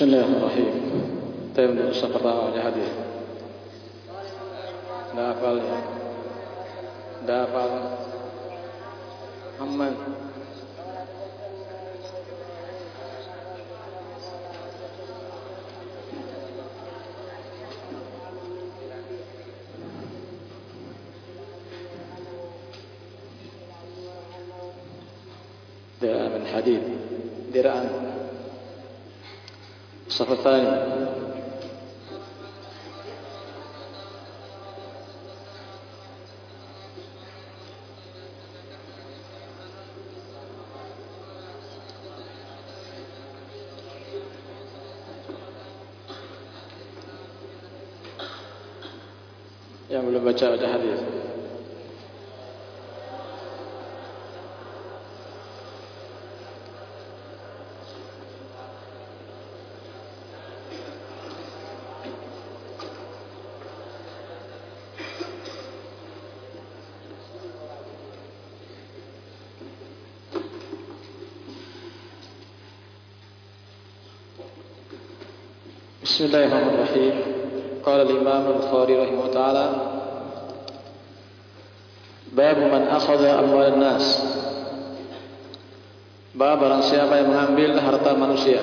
بسم الله الرحيم تيمم الصف الرابع لهدي دافل دافل عمن درع من حديد درعا الصف الثاني yang belum baca baca hadis. بسم الله الرحمن الرحيم قال الإمام البخاري رحمه الله تعالى باب من أخذ أموال الناس Bab barang siapa yang mengambil harta manusia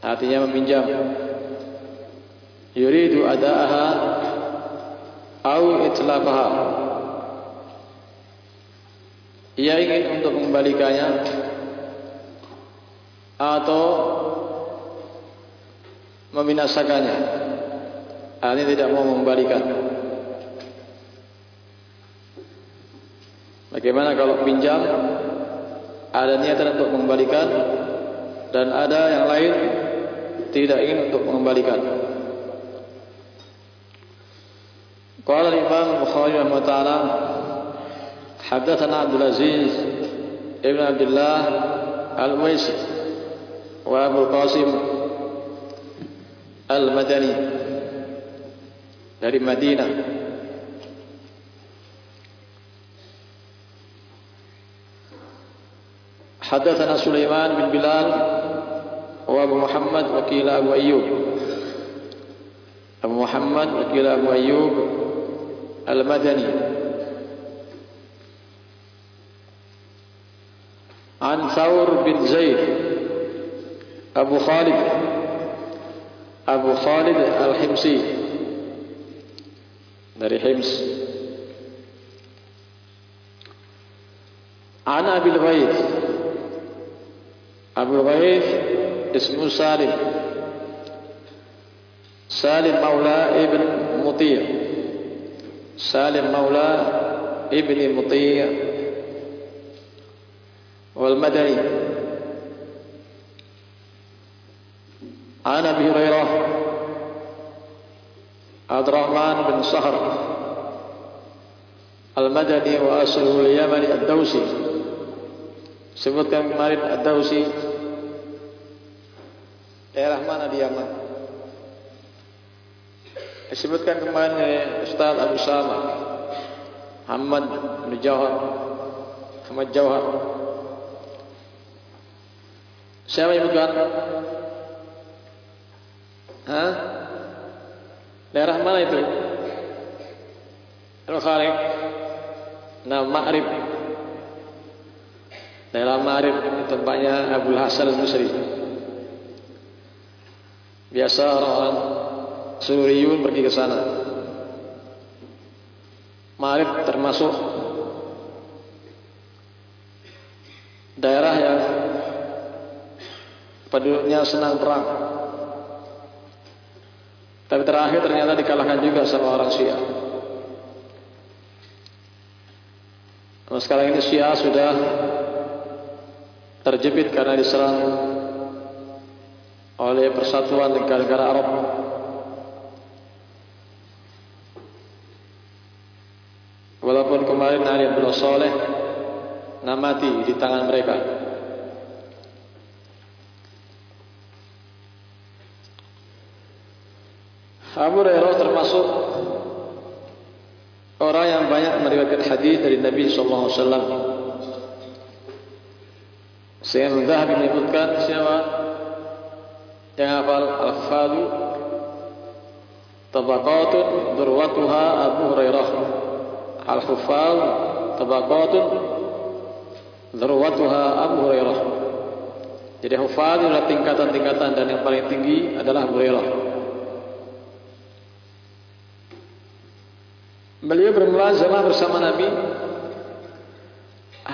Artinya meminjam Yuridu ada'aha Au itlafaha Ia ingin untuk mengembalikannya Atau Membinasakannya Ini tidak mau mengembalikan Bagaimana kalau pinjam ada niatan untuk mengembalikan dan ada yang lain tidak ingin untuk mengembalikan. Qala Imam Bukhari rahimahullah taala Hadatsana Abdul Aziz Ibn Abdullah Al-Waisi wa Abu Qasim Al-Madani dari Madinah. حدثنا سليمان بن بلال وابو محمد وكيل ابو ايوب ابو محمد وكيل ابو ايوب المدني عن ثور بن زيد ابو خالد ابو خالد الحمصي dari Hims عن ابي الغيث Abu Ghaif ismu Salim Salim Maula Ibn Mutir Salim Maula Ibn Mutir wal Madani Abi Hurairah Abdurrahman bin Sahr Al-Madani wa asluhu al-Yamani ad-Dawsi Sebutkan kemarin ad-Dawsi Daerah mana di Yaman? Disebutkan kemarin Ustaz Abu Sama Muhammad bin Jawhar Muhammad Jawhar Siapa yang bukan? Hah? Daerah mana itu? Al-Khaliq Nah, Ma'rib Daerah Ma'rib Tempatnya Abu Hasan al-Musri Biasa orang-orang Suriyun pergi ke sana. Marib termasuk daerah yang penduduknya senang perang. Tapi terakhir ternyata dikalahkan juga sama orang Syiah. Nah, sekarang ini Syiah sudah terjepit karena diserang oleh persatuan negara-negara Arab walaupun kemarin Ali Abdullah Saleh namati di tangan mereka dari Nabi sallallahu alaihi wasallam. Saya Zahabi menyebutkan siapa Yang hafal al-fadu tabaqatun durwatuha Abu Hurairah. Al-hufaz tabaqatun durwatuha Abu Hurairah. Jadi hufaz adalah tingkatan-tingkatan dan yang paling tinggi adalah Abu Hurairah. Beliau bermulazamah bersama Nabi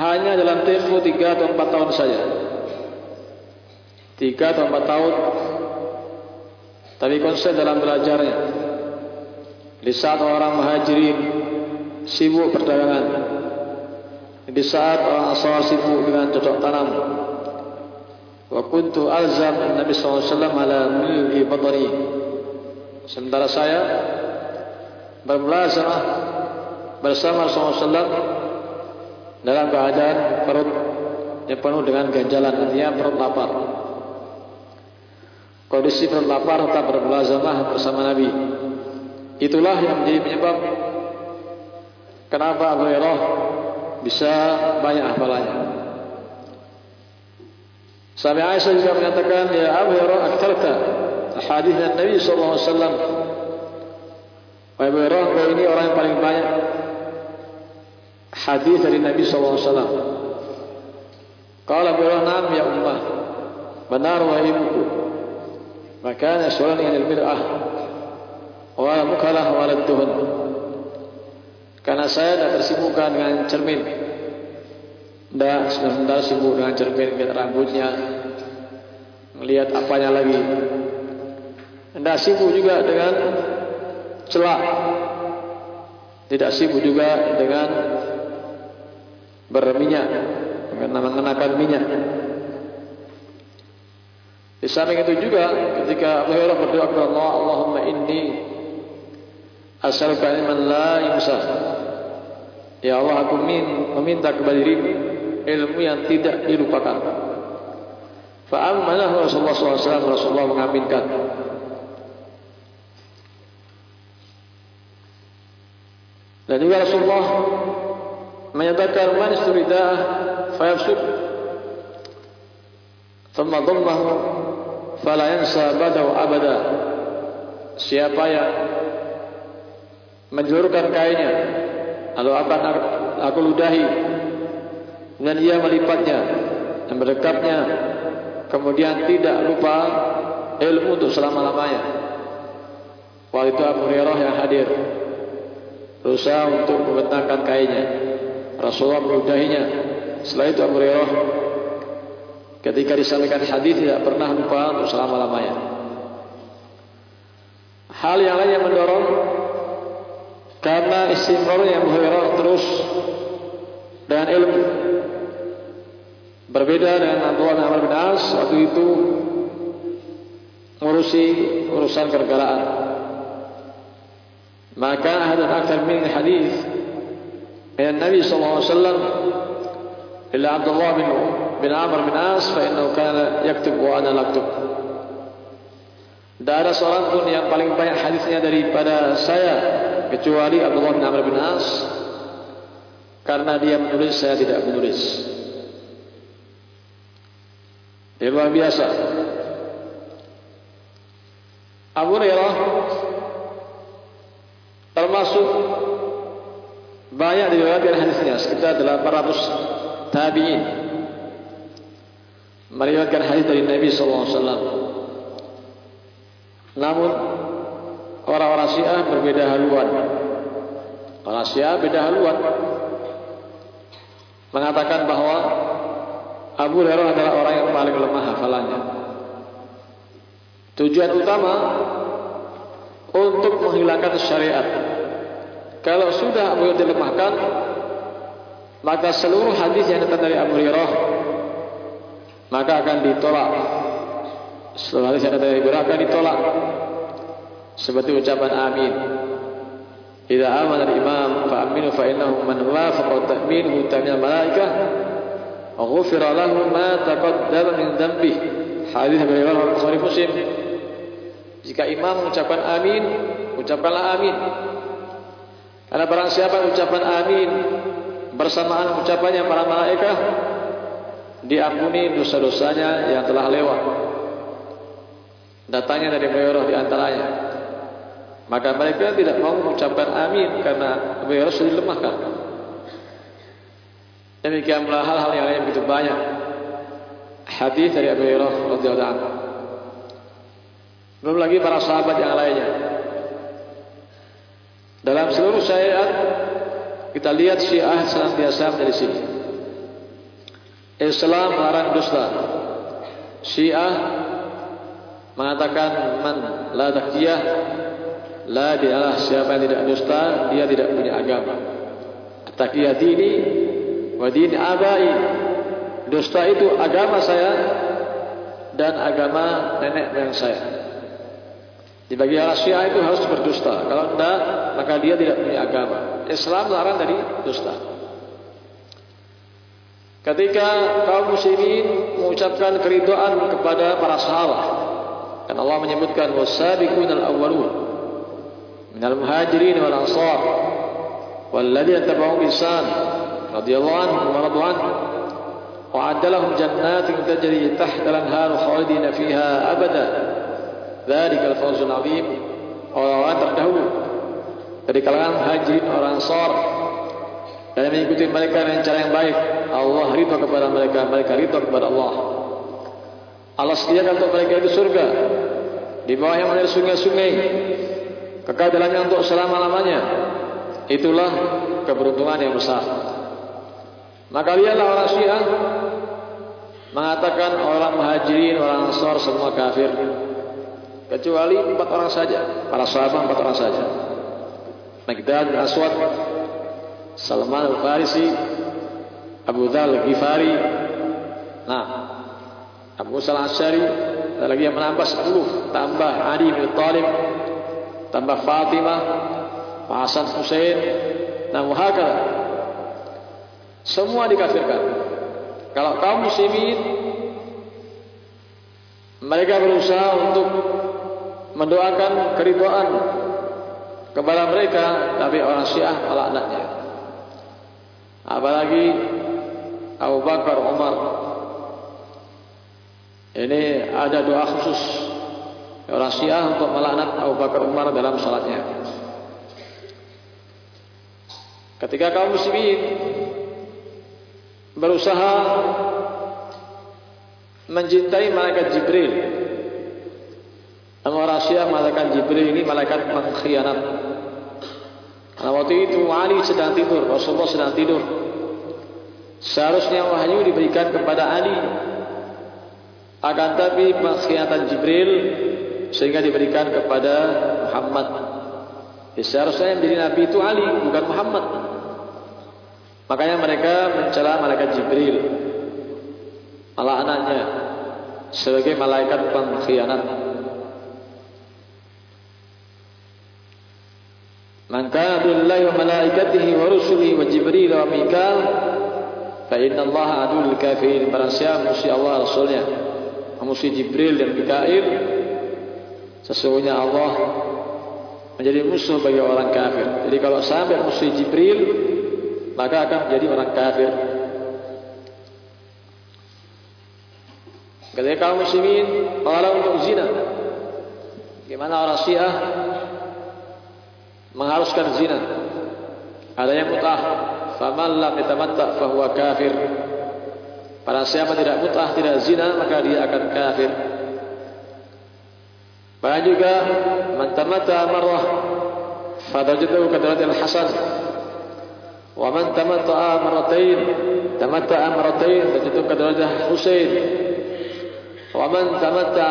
hanya dalam tempoh 3 atau 4 tahun saja. 3 atau 4 tahun. Tapi konsep dalam belajarnya. Di saat orang muhajirin sibuk perdagangan. Di saat orang asal sibuk dengan cocok tanam. Wa kuntu alzam Nabi SAW ala mil'i badari sementara saya bermulazamah bersama Rasulullah dalam keadaan perut yang penuh dengan ganjalan artinya perut lapar. Kondisi perut lapar tetap bermulazamah bersama Nabi. Itulah yang menjadi penyebab kenapa Abu Hurairah bisa banyak hafalannya. Sampai Aisyah juga menyatakan ya Abu Hurairah aktarta hadis Nabi alaihi wasallam. Abu Hurairah ini orang yang paling banyak hadis dari Nabi wasallam. Qala Hurairah nam ya ummah. Benar wahai ibuku. Maka nasulani anil bid'ah wa mukalah walad tuhun. Karena saya dah tersibukkan dengan cermin. Dah sebentar sibuk dengan cermin lihat rambutnya melihat apanya lagi. Dah sibuk juga dengan celak tidak sibuk juga dengan berminyak mengenakan minyak. Di samping itu juga ketika Abu Hurairah berdoa kepada Allah Allahumma inni as'aluka ilman la yumsah ya Allah aku meminta kepada dirimu ilmu yang tidak dilupakan. Fa'amanah Rasulullah SAW Rasulullah mengaminkan. Dan juga Rasulullah menyatakan man isturidah fayafsud. Thumma dhammahu fala yansa badaw abada. Siapa yang menjulurkan kainnya lalu akan aku ludahi dan ia melipatnya dan berdekapnya kemudian tidak lupa ilmu untuk selama-lamanya. Waktu itu Abu Hurairah yang hadir berusaha untuk membentangkan kainnya. Rasulullah meludahinya Setelah itu Abu Hurairah ketika disampaikan hadis tidak pernah lupa untuk selama lamanya. Hal yang lain yang mendorong karena istimewanya Abu Hurairah terus dengan ilmu. Berbeda dengan Abdullah bin Amr bin As waktu itu mengurusi urusan kegaraan maka ada akhir min hadis. من النبي صلى الله عليه وسلم إلا عبد الله بن بن عمر بن عاص فإنه كان يكتب وأنا لا أكتب Tidak ada seorang pun yang paling banyak hadisnya daripada saya kecuali Abdullah bin Amr bin As karena dia menulis saya tidak menulis. Dia luar biasa. Abu Hurairah termasuk banyak diriwayatkan hadisnya sekitar 800 tabi'in. Meriwayatkan hadis dari Nabi sallallahu alaihi wasallam. Namun orang-orang Syiah berbeda haluan. Orang Syiah beda haluan. Mengatakan bahawa Abu Hurairah adalah orang yang paling lemah hafalannya. Tujuan utama untuk menghilangkan syariat. Kalau sudah Abu Hurairah dilemahkan, maka seluruh hadis yang datang dari Abu Hurairah maka akan ditolak. Seluruh hadis yang datang dari Abu Hurairah akan ditolak. Seperti ucapan amin. Idza amana al-imam fa aminu fa innahu man wafaqa ta'minuhu ta'min al-malaikah ghufira lahu ma taqaddama min dhanbihi. Hadis Abu Hurairah Bukhari Muslim jika imam mengucapkan amin, ucapkanlah amin. Karena barang siapa ucapan amin bersamaan ucapannya para malaikat diampuni dosa-dosanya yang telah lewat. datangnya dari Abu di antaranya. Maka mereka tidak mau mengucapkan amin karena Hurairah sudah dilemahkan. Demikianlah hal-hal yang lain begitu banyak. Hadis dari Abu Hurairah radhiyallahu anhu. Belum lagi para sahabat yang lainnya. Dalam seluruh syariat kita lihat Syiah senantiasa dari sini. Islam melarang dusta. Syiah mengatakan man la taqiyah la dialah siapa yang tidak dusta dia tidak punya agama. Taqiyah dini wa din abai. Dusta itu agama saya dan agama nenek moyang saya. Di bagi orang Syiah itu harus berdusta. Kalau tidak, maka dia tidak punya agama. Islam larang dari dusta. Ketika kaum muslimin mengucapkan keridoan kepada para sahabat, dan Allah menyebutkan wasabiqun al-awwalun minal muhajirin wal ansar wal ladzina tabi'u bi ihsan radhiyallahu anhum wa radu anhu wa adalahum jannatin tajri tahta al-anhar khalidina fiha abada dzalika al-fawzul 'azim orang terdahulu dari kalangan muhajirin orang ansar. Dan mengikuti mereka dengan cara yang baik. Allah ridha kepada mereka mereka ridha kepada Allah. Allah sediakan untuk mereka itu surga. Di bawah yang mengalir sungai-sungai. Kekal dalamnya untuk selama-lamanya. Itulah keberuntungan yang besar. Maka lihatlah orang syiah mengatakan orang muhajirin orang ansar semua kafir. Kecuali empat orang saja. Para sahabat empat orang saja Magdad Aswad Salman al-Farisi Abu Dhal al-Ghifari nah Abu Musa al-Asyari ada lagi yang menambah 10 tambah Ali bin Talib tambah Fatimah Hasan Hussein dan muhakar semua dikafirkan. Kalau kaum muslimin mereka berusaha untuk mendoakan keriduan kepada mereka tapi orang Syiah melaknatnya. Apalagi Abu Bakar Umar. Ini ada doa khusus. Orang Syiah untuk melaknat Abu Bakar Umar dalam salatnya. Ketika kaum muslimin berusaha mencintai malaikat Jibril, Syiah mengatakan Jibril ini malaikat pengkhianat. Karena waktu itu Ali sedang tidur, Rasulullah sedang tidur. Seharusnya wahyu diberikan kepada Ali akan tapi pengkhianatan Jibril sehingga diberikan kepada Muhammad. Ya, seharusnya yang menjadi Nabi itu Ali bukan Muhammad. Makanya mereka mencela malaikat Jibril. Malah anaknya sebagai malaikat pengkhianat. Man kana billahi wa malaikatihi wa rusulihi wa Jibril wa Mikael fa inna Allah adul kafirin. Barang siapa Allah Rasulnya. Musuh Jibril dan Mikail sesungguhnya Allah menjadi musuh bagi orang kafir. Jadi kalau sampai musuh Jibril maka akan menjadi orang kafir. Ketika kaum muslimin melarang untuk zina. Bagaimana orang syiah mengharuskan zina ada yang mutah faman lam yatamatta fahuwa kafir Para siapa tidak mutah, tidak zina, maka dia akan kafir. Bahkan juga man tamatta marrah fadarajatuhu kadarajal hasan. Wa man tamatta marratain tamatta marratain fadarajatuhu kadarajal Husain. Wa man tamatta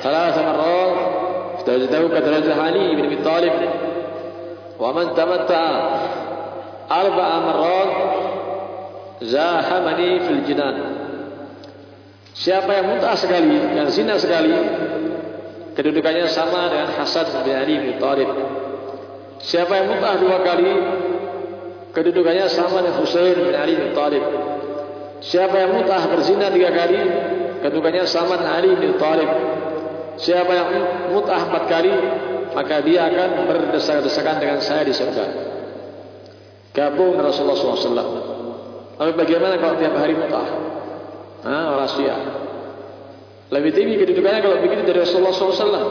ثلاث مرات فدرجته كدرجة علي بن أبي طالب ومن تمتع أربع مرات zahamani fil jinan siapa yang mutah sekali yang zina sekali kedudukannya sama dengan Hasan bin Ali bin Thalib siapa yang mutah dua kali kedudukannya sama dengan Husain bin Ali bin Thalib siapa yang mutah berzina tiga kali kedudukannya sama dengan Ali bin Thalib siapa yang mutah empat kali maka dia akan berdesak-desakan dengan saya di surga gabung Rasulullah SAW Tapi bagaimana kalau tiap hari mutah? Ha, orang Syiah. Lebih tinggi kedudukannya kalau begitu dari Rasulullah SAW.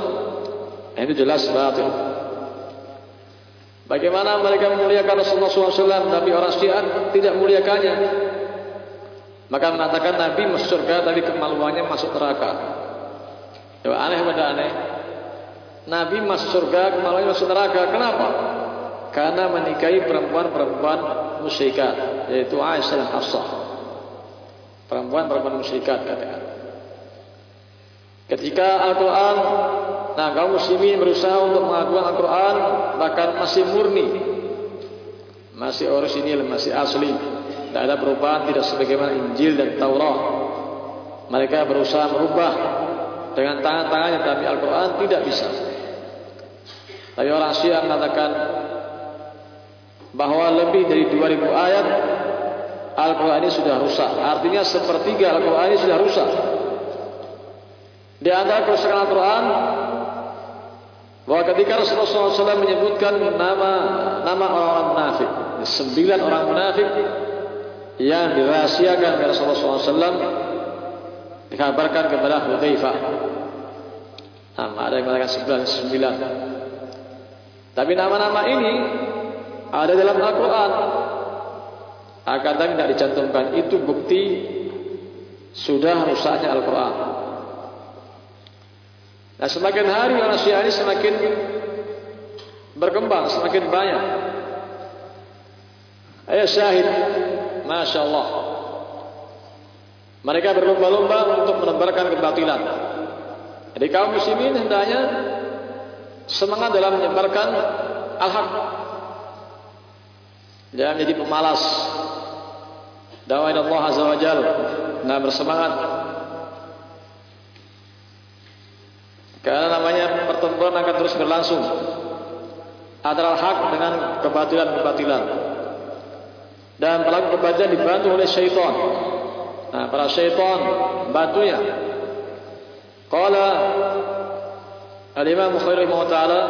Itu jelas batil. Bagaimana mereka memuliakan Rasulullah SAW tapi orang Syiah tidak memuliakannya. Maka mengatakan Nabi masuk surga tapi kemaluannya masuk neraka. Ya, aneh pada aneh. Nabi masuk surga kemaluannya masuk neraka. Kenapa? Karena menikahi perempuan-perempuan musyrikat yaitu Aisyah dan Hafsah. Perempuan-perempuan musyrikat katakan. Ketika Al-Quran Nah kaum muslimin berusaha untuk mengakukan Al-Quran Bahkan masih murni Masih orisinil, masih asli Tidak ada perubahan, tidak sebagaimana Injil dan Taurat Mereka berusaha merubah Dengan tangan-tangannya Tapi Al-Quran tidak bisa Tapi orang Syiah mengatakan Bahawa lebih dari 2000 ayat Al-Quran ini sudah rusak Artinya sepertiga Al-Quran ini sudah rusak di antara kerusakan Al-Quran bahwa ketika Rasulullah SAW menyebutkan nama nama orang-orang munafik, sembilan orang munafik yang dirahasiakan oleh Rasulullah SAW dikabarkan kepada Hudzaifah. Nama ada yang mengatakan sembilan sembilan. Tapi nama-nama ini ada dalam Al-Quran. Akan tapi tidak dicantumkan. Itu bukti sudah rusaknya Al-Quran. Nah semakin hari orang Syiah ini semakin berkembang, semakin banyak. Ayah syahid, Masya Allah. Mereka berlomba-lomba untuk menebarkan kebatilan. Jadi kaum muslimin hendaknya semangat dalam menyebarkan al-haq. Jangan menjadi pemalas. Dakwah Allah Azza wa Jalla. Nah bersemangat Karena namanya pertempuran akan terus berlangsung antara hak dengan kebatilan-kebatilan. Dan pelaku kebatilan dibantu oleh syaitan. Nah, para syaitan bantunya. Qala Al-Imam Bukhari rahimahullah taala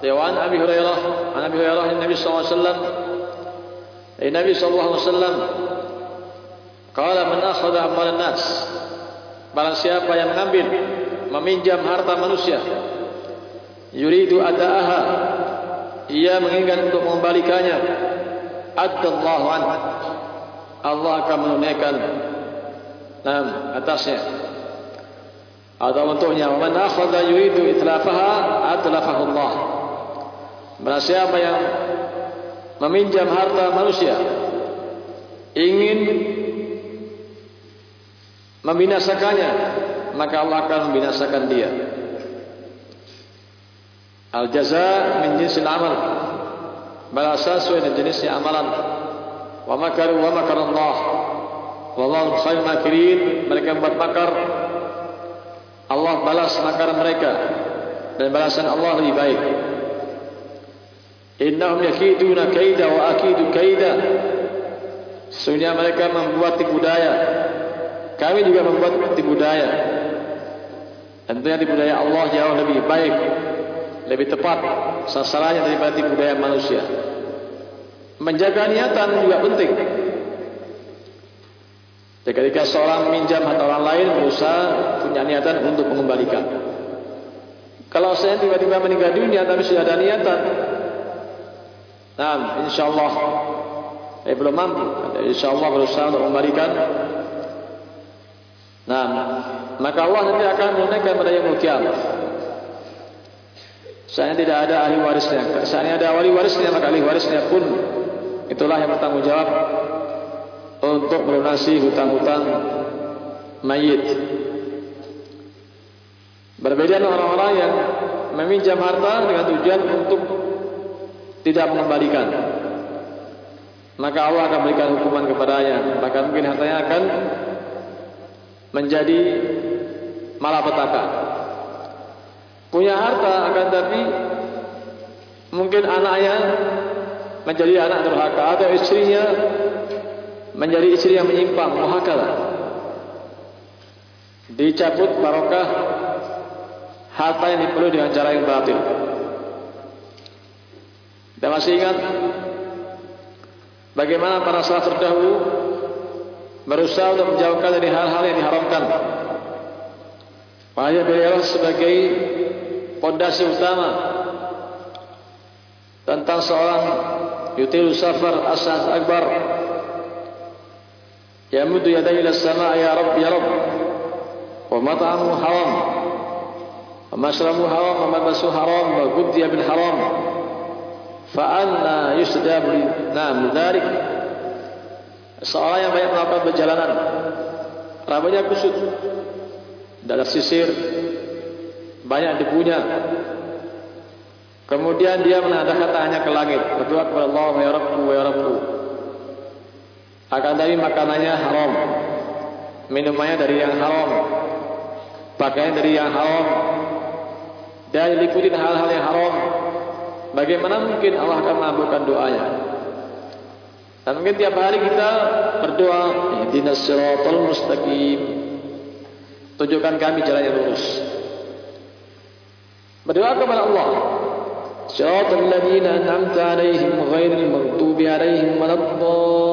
Dewan Abi Hurairah, an Abi Hurairah Nabi alaihi wasallam. Nabi qala man akhadha amwal nas Barang siapa yang mengambil meminjam harta manusia yuridu adaaha ia menginginkan untuk mengembalikannya. Adallahu an Allah akan menunaikan atasnya atau untuknya man akhadha yuridu itlafaha atlafahu Allah Barang siapa yang meminjam harta manusia ingin membinasakannya maka Allah akan membinasakan dia. Al jaza min jinsil amal. Balasan sesuai dengan jenisnya amalan. Wa makaru wa makar Allah. Wallahu khair makirin. Mereka membuat makar. Allah balas makar mereka. Dan balasan Allah lebih baik. Innahum yakiduna kaida wa akidu kaida. Sesungguhnya mereka membuat tipu daya. Kami juga membuat tipu daya. Tentunya tipu daya Allah jauh lebih baik Lebih tepat sasarannya daripada tipu daya manusia Menjaga niatan juga penting Jadi ketika seorang minjam atau orang lain berusaha punya niatan untuk mengembalikan. Kalau saya tiba-tiba meninggal dunia tapi sudah ada niatan Nah insya Allah Eh belum mampu. Insya Allah berusaha untuk mengembalikan. Nah maka Allah nanti akan menunaikan pada yang kiamat. Saya tidak ada ahli warisnya. Saya ada ahli warisnya, maka ahli warisnya pun itulah yang bertanggung jawab untuk melunasi hutang-hutang mayit. Berbeda dengan orang-orang yang meminjam harta dengan tujuan untuk tidak mengembalikan. Maka Allah akan berikan hukuman kepadanya. Maka mungkin hartanya akan menjadi malapetaka. Punya harta akan tapi mungkin anaknya menjadi anak durhaka atau istrinya menjadi istri yang menyimpang, muhakala. Dicabut barokah harta yang diperlukan dengan cara yang batil. Dan masih ingat bagaimana para sahabat terdahulu berusaha untuk menjauhkan dari hal-hal yang diharamkan Makanya beliau sebagai pondasi utama tentang seorang yutilu safar asas akbar rab wa mat'amu haram. Wa mashrabu haram wa malbasu haram wa guddiya bil haram. Fa anna yustajab li nam dzalik seorang yang banyak melakukan perjalanan. Rambutnya kusut. Dalam sisir. Banyak debunya. Kemudian dia menadahkan tangannya ke langit. Berdoa kepada Allah ya Rabbu ya Rabbu akan dari makanannya haram. Minumannya dari yang haram. Pakaian dari yang haram. Dan diikuti hal-hal yang haram. Bagaimana mungkin Allah akan mengabulkan doanya? Dan mungkin tiap hari kita berdoa ihdinas siratal mustaqim. Tunjukkan kami jalan yang lurus. Berdoa kepada Allah. Siratal ladzina an'amta 'alaihim ghairil maghdubi 'alaihim waladdallin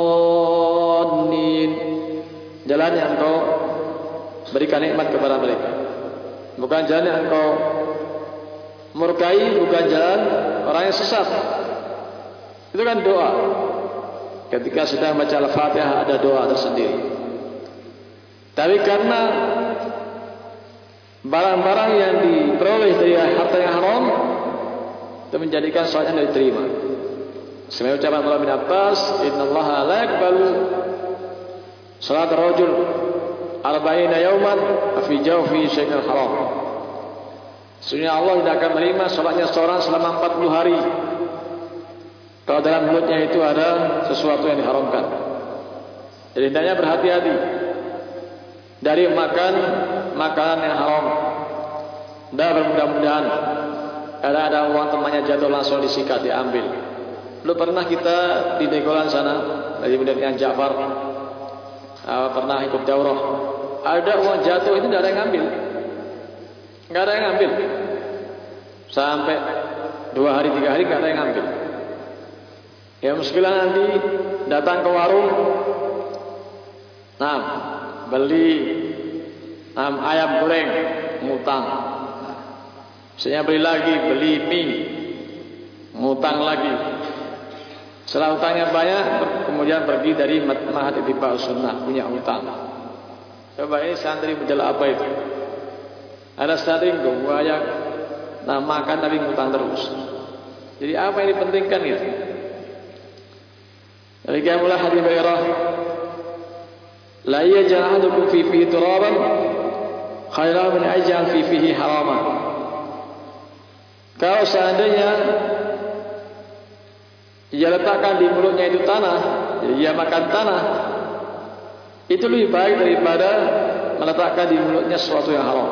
jalan yang engkau berikan nikmat kepada mereka. Bukan jalan yang engkau murkai bukan jalan orang yang sesat. Itu kan doa. Ketika sedang baca al-fatihah ada doa tersendiri. Tapi karena barang-barang yang diperoleh dari harta yang haram itu menjadikan soalnya tidak diterima. Sebenarnya ucapan Allah bin Abbas, Inna Allah la yakbalu salat rajul arba'ina yawman fi jawfi syai'il haram. Sesungguhnya Allah tidak akan menerima salatnya seorang selama 40 hari. Kalau dalam mulutnya itu ada sesuatu yang diharamkan. Jadi hendaknya berhati-hati dari makan makanan yang haram. Dan bermudah-mudahan ada ada uang temannya jatuh langsung disikat diambil. Lu pernah kita di Degolan sana dari yang Ja'far uh, pernah ikut daurah. Ada uang jatuh itu tidak ada yang ngambil. Enggak ada yang ngambil. Sampai dua hari tiga hari enggak ada yang ngambil. Ya muskilah nanti datang ke warung. Nah, beli um, ayam goreng ngutang saya beli lagi beli mie ngutang lagi setelah utangnya banyak kemudian pergi dari mahat itibah sunnah punya utang coba ini santri menjelaskan apa itu? Ada santri yang nah makan tapi ngutang terus. Jadi apa yang dipentingkan gitu? Dari kiamulah hadis la yaj'al ahadukum fi fihi turaban khairan min aj'al fi fihi haraman kalau seandainya dia letakkan di mulutnya itu tanah dia makan tanah. Itu lebih baik daripada meletakkan di mulutnya sesuatu yang haram.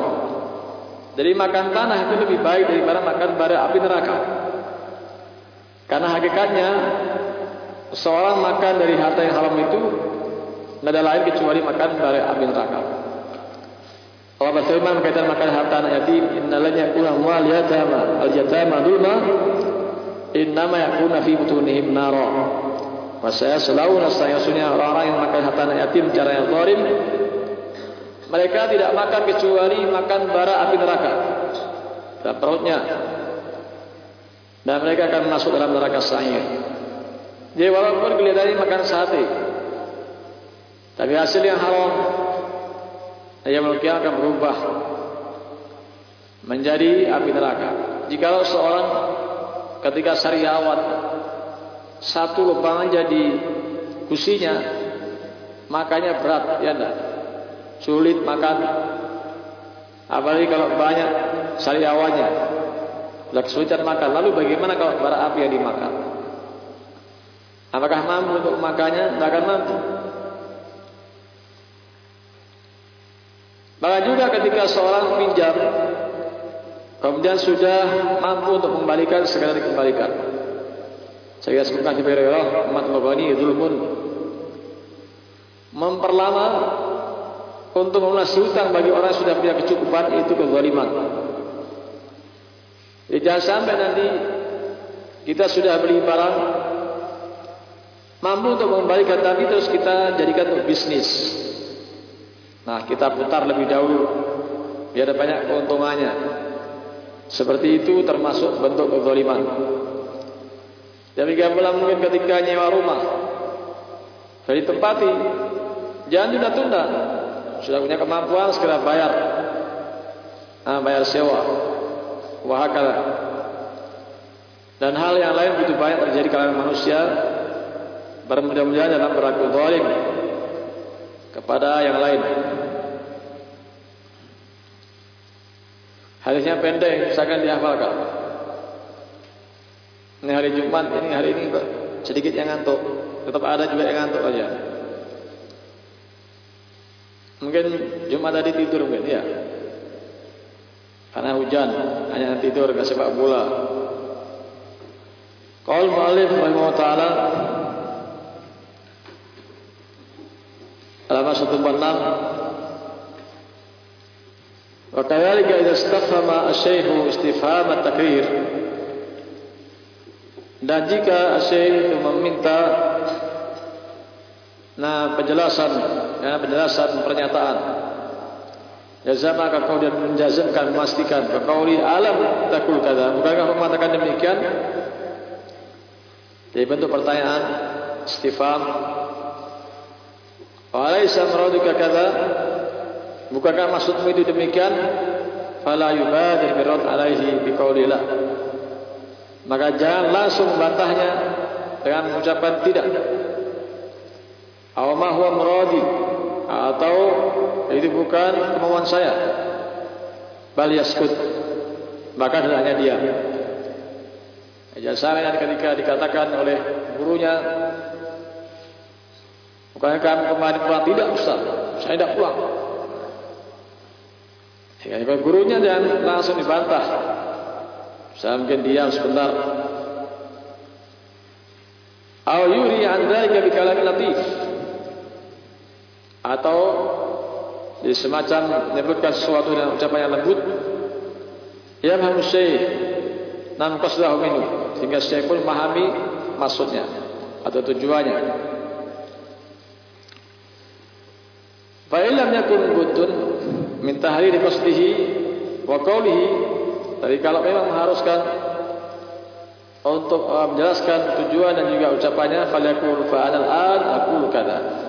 Jadi makan tanah itu lebih baik daripada makan bara api neraka. Karena hakikatnya seorang makan dari harta yang haram itu tidak ada lain kecuali makan bara api neraka. Allah berfirman berkaitan makan harta anak yatim, innalan yakuna amwal yatama al-yatama dulma innama yakuna fi butunihim nara. Masa selalu nasayasunya orang-orang yang makan harta anak yatim cara yang zalim mereka tidak makan kecuali makan bara api neraka dalam perutnya dan mereka akan masuk dalam neraka sa'ir. Jadi walaupun kelihatannya makan sate, tapi hasil yang haram yang mungkin akan berubah menjadi api neraka. Jika seorang ketika syariawan satu lubang jadi kusinya, makanya berat, ya enggak? Sulit makan. Apalagi kalau banyak syariawannya, sudah kesulitan makan. Lalu bagaimana kalau bara api yang dimakan? Apakah mampu untuk makannya? Tidak akan mampu. Maka juga ketika seorang pinjam kemudian sudah mampu untuk mengembalikan segera dikembalikan. Saya sebutkan di Hurairah, umat Mabani zulmun memperlama untuk melunasi hutang bagi orang yang sudah punya kecukupan itu kezaliman. Jadi jangan sampai nanti kita sudah beli barang mampu untuk mengembalikan tapi terus kita jadikan untuk bisnis. Nah kita putar lebih dahulu biar banyak keuntungannya. Seperti itu termasuk bentuk kezaliman. Demikian pula mungkin ketika nyewa rumah, dari tempati, jangan tunda-tunda. Sudah punya kemampuan segera bayar, ah, bayar sewa, wahakala. Dan hal yang lain begitu banyak terjadi kalangan manusia bermudah-mudahan dalam berlaku zalim kepada yang lain. Hadisnya pendek, misalkan dihafalkan. Ini hari Jumat, ini hari ini sedikit yang ngantuk. Tetap ada juga yang ngantuk aja. Mungkin Jumat tadi tidur mungkin, ya. Karena hujan, hanya tidur, ke sepak bola. Qaul mu'alif rahimahullah ta'ala Alamat 146 وكذلك إذا استفهم الشيخ استفهام التكرير dan jika Syekh itu meminta nah penjelasan ya, penjelasan pernyataan jazama kau dia menjazamkan memastikan kaqauli alam takul kada bukankah kau mengatakan demikian jadi bentuk pertanyaan istifham wa alaysa muraduka kada Bukankah maksudmu itu demikian? Fala yubadir birad alaihi biqaulillah. Maka jangan langsung membantahnya dengan mengucapkan tidak. Aw ma huwa muradi atau itu bukan kemauan saya. Bal yaskut. Maka hendaknya diam. Salah ketika dikatakan oleh gurunya Bukankah kamu kemarin pulang? Tidak Ustaz, saya tidak pulang Ya, gurunya jangan langsung dibantah. Saya mungkin diam sebentar. Aw yuri an dzalika bi kalamin latif. Atau di semacam menyebutkan sesuatu dengan ucapan yang lembut. Ya paham syekh. Nam qasdahu minhu. Sehingga syekh pun memahami maksudnya atau tujuannya. Fa illam yakun buddun min tahriri qasdihi wa qawlihi tapi kalau memang mengharuskan untuk uh, menjelaskan tujuan dan juga ucapannya falyakul fa'al an aqulu kada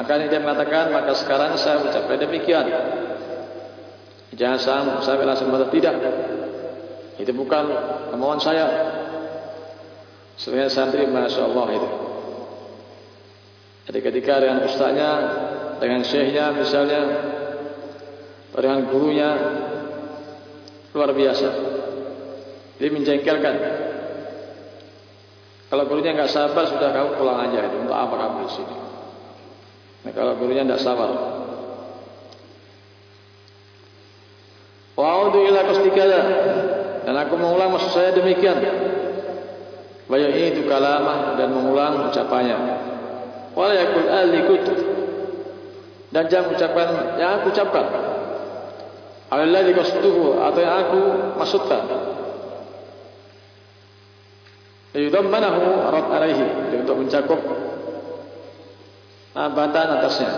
akan dia mengatakan maka sekarang saya ucapkan demikian. Jangan sampai langsung mengatakan tidak. Itu bukan kemauan saya. Sebenarnya santri Masya Allah itu. Jadi ketika dengan ustaznya dengan syekhnya misalnya dengan gurunya luar biasa. Jadi menjengkelkan. Kalau gurunya enggak sabar sudah kamu pulang aja itu untuk apa kamu di sini? Nah, kalau gurunya enggak sabar. Wa'udu ila qasdikala dan aku mengulang maksud saya demikian. Bayu itu kalamah dan mengulang ucapannya. Wala yakul alikut dan jangan ucapkan yang aku ucapkan Alladhi qasduhu atau yang aku maksudkan. Yudammanahu rad alaihi untuk mencakup bantahan atasnya.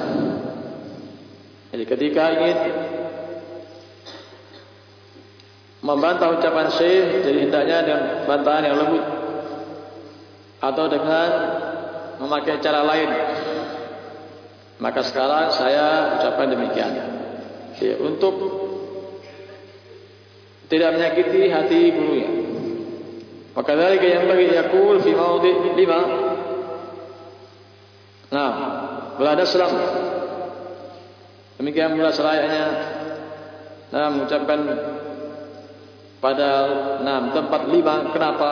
Jadi ketika ingin membantah ucapan syekh jadi hendaknya dengan bantahan yang lembut atau dengan memakai cara lain. Maka sekarang saya ucapkan demikian. Ya, untuk tidak menyakiti hati gurunya. Maka dari yang bagi yakul fi maudi lima. Nah, berada selam. Demikian pula selayaknya nah mengucapkan pada enam tempat lima kenapa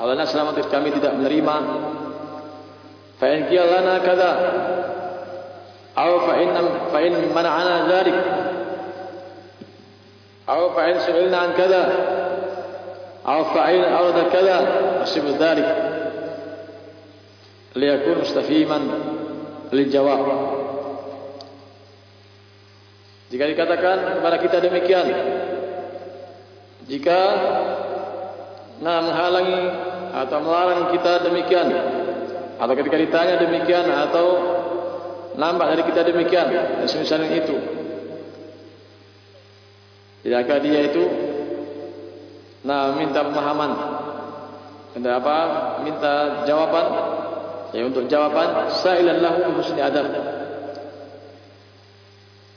Allah selamat kami tidak menerima fa in lana aw fa in fa in mana'ana dzalik أو فإن سئلنا عن كذا أو فإن أرد كذا وشبه ذلك ليكون مستفيما للجواب Jika dikatakan kepada kita demikian Jika Nah menghalangi Atau melarang kita demikian Atau ketika ditanya demikian Atau Nampak dari kita demikian Dan semisalnya itu Tidakkah dia itu? Nah minta pemahaman. Minta apa? Minta jawaban ya untuk jawaban sa'ilan lahu husni adab.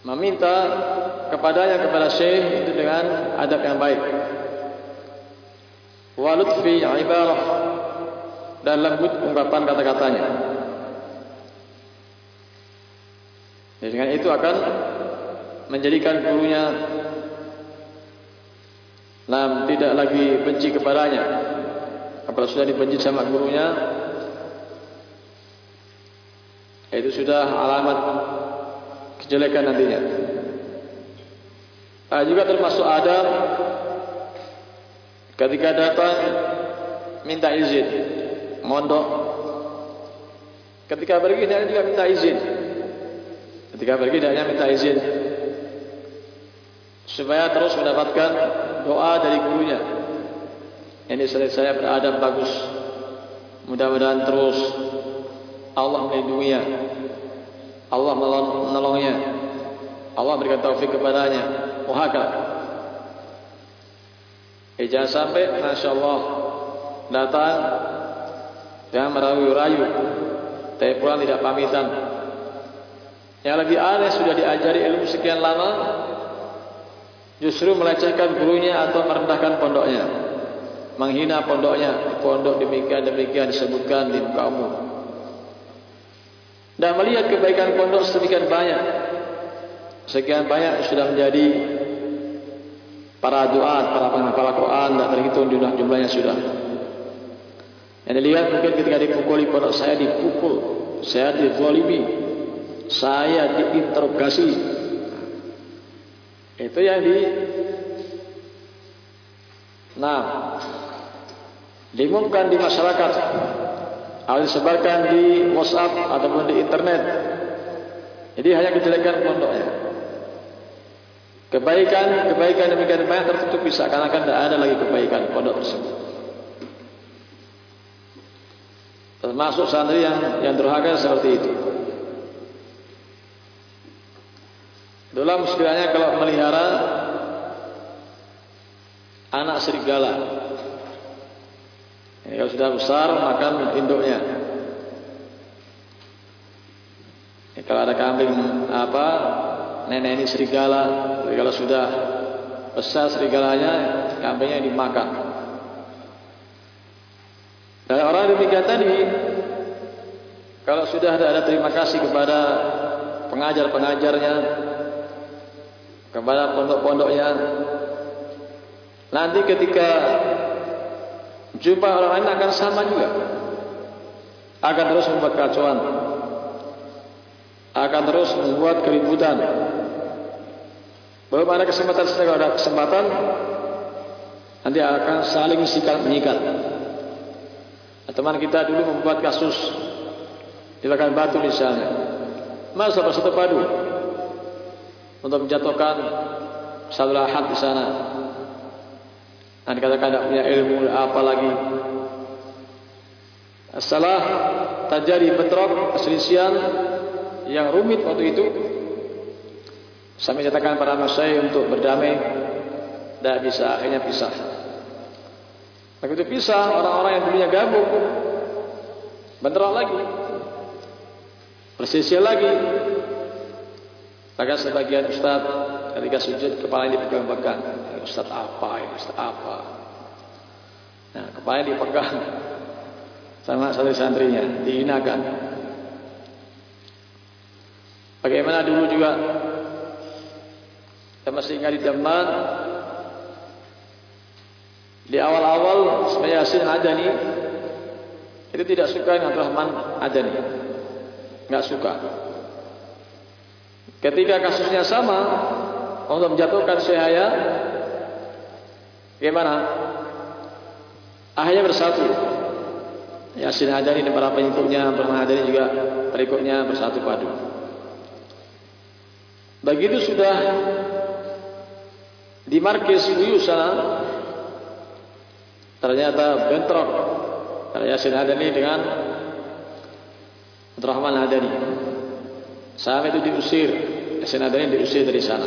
Meminta kepadanya kepada syekh itu dengan adab yang baik. Wa lutfi ibarah. Dan lembut ungkapan kata-katanya. Ya, dengan itu akan menjadikan gurunya Nam tidak lagi benci kepadanya. Apabila sudah dibenci sama gurunya, itu sudah alamat kejelekan nantinya. Nah, juga termasuk Adam ketika datang minta izin mondok. Ketika pergi dia juga minta izin. Ketika pergi dia minta izin supaya terus mendapatkan doa dari gurunya. Ini saya beradab bagus. Mudah-mudahan terus Allah melindunginya. Allah menolongnya. Allah berikan taufik kepadanya. Wahakal. Eh, jangan sampai Masya Allah datang dan merayu-rayu. Tapi pulang tidak pamitan. Yang lebih aneh sudah diajari ilmu sekian lama justru melecehkan gurunya atau merendahkan pondoknya. Menghina pondoknya. Pondok demikian demikian disebutkan di muka umum. Dan melihat kebaikan pondok sedemikian banyak sekian banyak sudah menjadi para doa para penghafal Al-Quran dan terhitung jumlah jumlahnya sudah. Yang dilihat mungkin ketika dipukuli pondok saya dipukul saya dizalimi saya diinterogasi itu yang di Nah. Diumumkan di masyarakat. Atau disebarkan di whatsapp Ataupun di internet. Jadi hanya kejelekan pondoknya. Kebaikan Kebaikan demikian banyak tertutup bisa Karena kan tidak ada lagi kebaikan pondok tersebut. Termasuk santri yang yang durhaka seperti itu Dalam sekiranya kalau melihara anak serigala. Ya, kalau sudah besar makan induknya. Ya, kalau ada kambing apa nenek ini serigala, kalau sudah besar serigalanya kambingnya dimakan. Dan orang demikian tadi kalau sudah ada, ada terima kasih kepada pengajar-pengajarnya kepada pondok-pondoknya nanti ketika jumpa orang lain akan sama juga. Akan terus membuat kacauan. Akan terus membuat keributan. Belum ada kesempatan kalau ada kesempatan nanti akan saling sikat menyikat. Teman kita dulu membuat kasus di belakang batu misalnya. Masa bersatu padu untuk menjatuhkan satu lahat di sana. Dan dikatakan tidak punya ilmu apa lagi. Salah terjadi bentrok perselisihan yang rumit waktu itu. Sampai nyatakan para masyai untuk berdamai dan bisa akhirnya pisah. Begitu pisah orang-orang yang dulunya gabung bentrok lagi. Perselisihan lagi Maka sebagian ustaz ketika sujud kepala ini dipegang-pegang. Ustaz apa ini? Ustaz apa? Nah, kepala dipegang sama santri-santrinya, dihinakan. Bagaimana dulu juga kita masih ingat di zaman di awal-awal sebenarnya Yasin Adani itu tidak suka dengan Rahman Adani. Enggak suka. Ketika kasusnya sama untuk menjatuhkan Syahaya bagaimana? Akhirnya bersatu. Yasin Hadani dan para pengikutnya, Brahman Hadani juga berikutnya bersatu padu. Begitu sudah di markis Uyu sana, ternyata bentrok Yasin Hadani dengan Rahman Hadani. Sampai itu diusir. Yasin Adani diusir dari sana.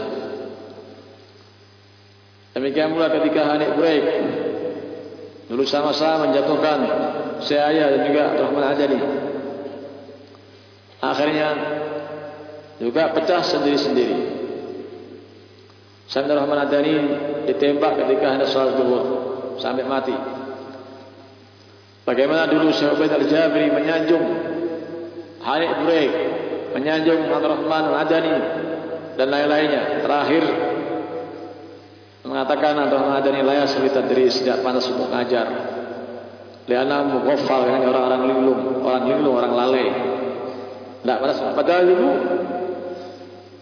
Demikian pula ketika Hanif Break dulu sama-sama menjatuhkan saya dan juga Rahman Adani. Akhirnya juga pecah sendiri-sendiri. Sampai Rahman Adani ditembak ketika hendak sholat zuhur sampai mati. Bagaimana dulu Syekh Ubaid Al-Jabri menyanjung Hanif Break, menyanjung Rahman Adani dan lain-lainnya. Terakhir mengatakan Rahman Adani layas tadri sejak panas untuk mengajar. Liana mughafal dengan orang-orang linglung, orang linglung, orang lalai. Tidak panas. Padahal dulu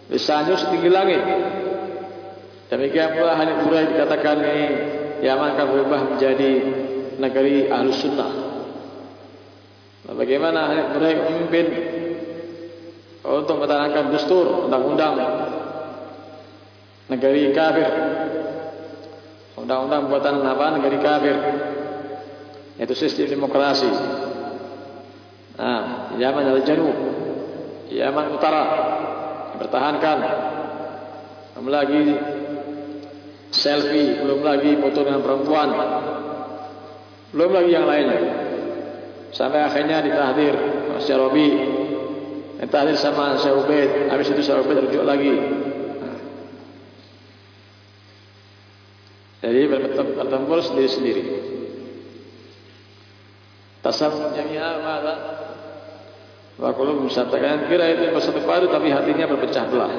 lisannya setinggi langit. Demikian pula Hanif Burai dikatakan ini Yaman akan berubah menjadi negeri Ahlus Sunnah. Nah, bagaimana Hanif Burai memimpin untuk menanamkan dustur, undang-undang negeri kafir. Undang-undang buatan apa? Negeri kafir. Itu sistem demokrasi. Nah Yaman al-Janub Yaman Utara. Dipertahankan. Belum lagi selfie belum lagi foto dengan perempuan. Belum lagi yang lainnya sampai akhirnya ditahdir Masya Robi ditahdir sama Syekh Ubaid habis itu Syekh Ubaid rujuk lagi Jadi bertempur sendiri-sendiri. Tasawuf jami'ah maka Wa kulub musatakan kira itu bersatu padu tapi hatinya berpecah belah.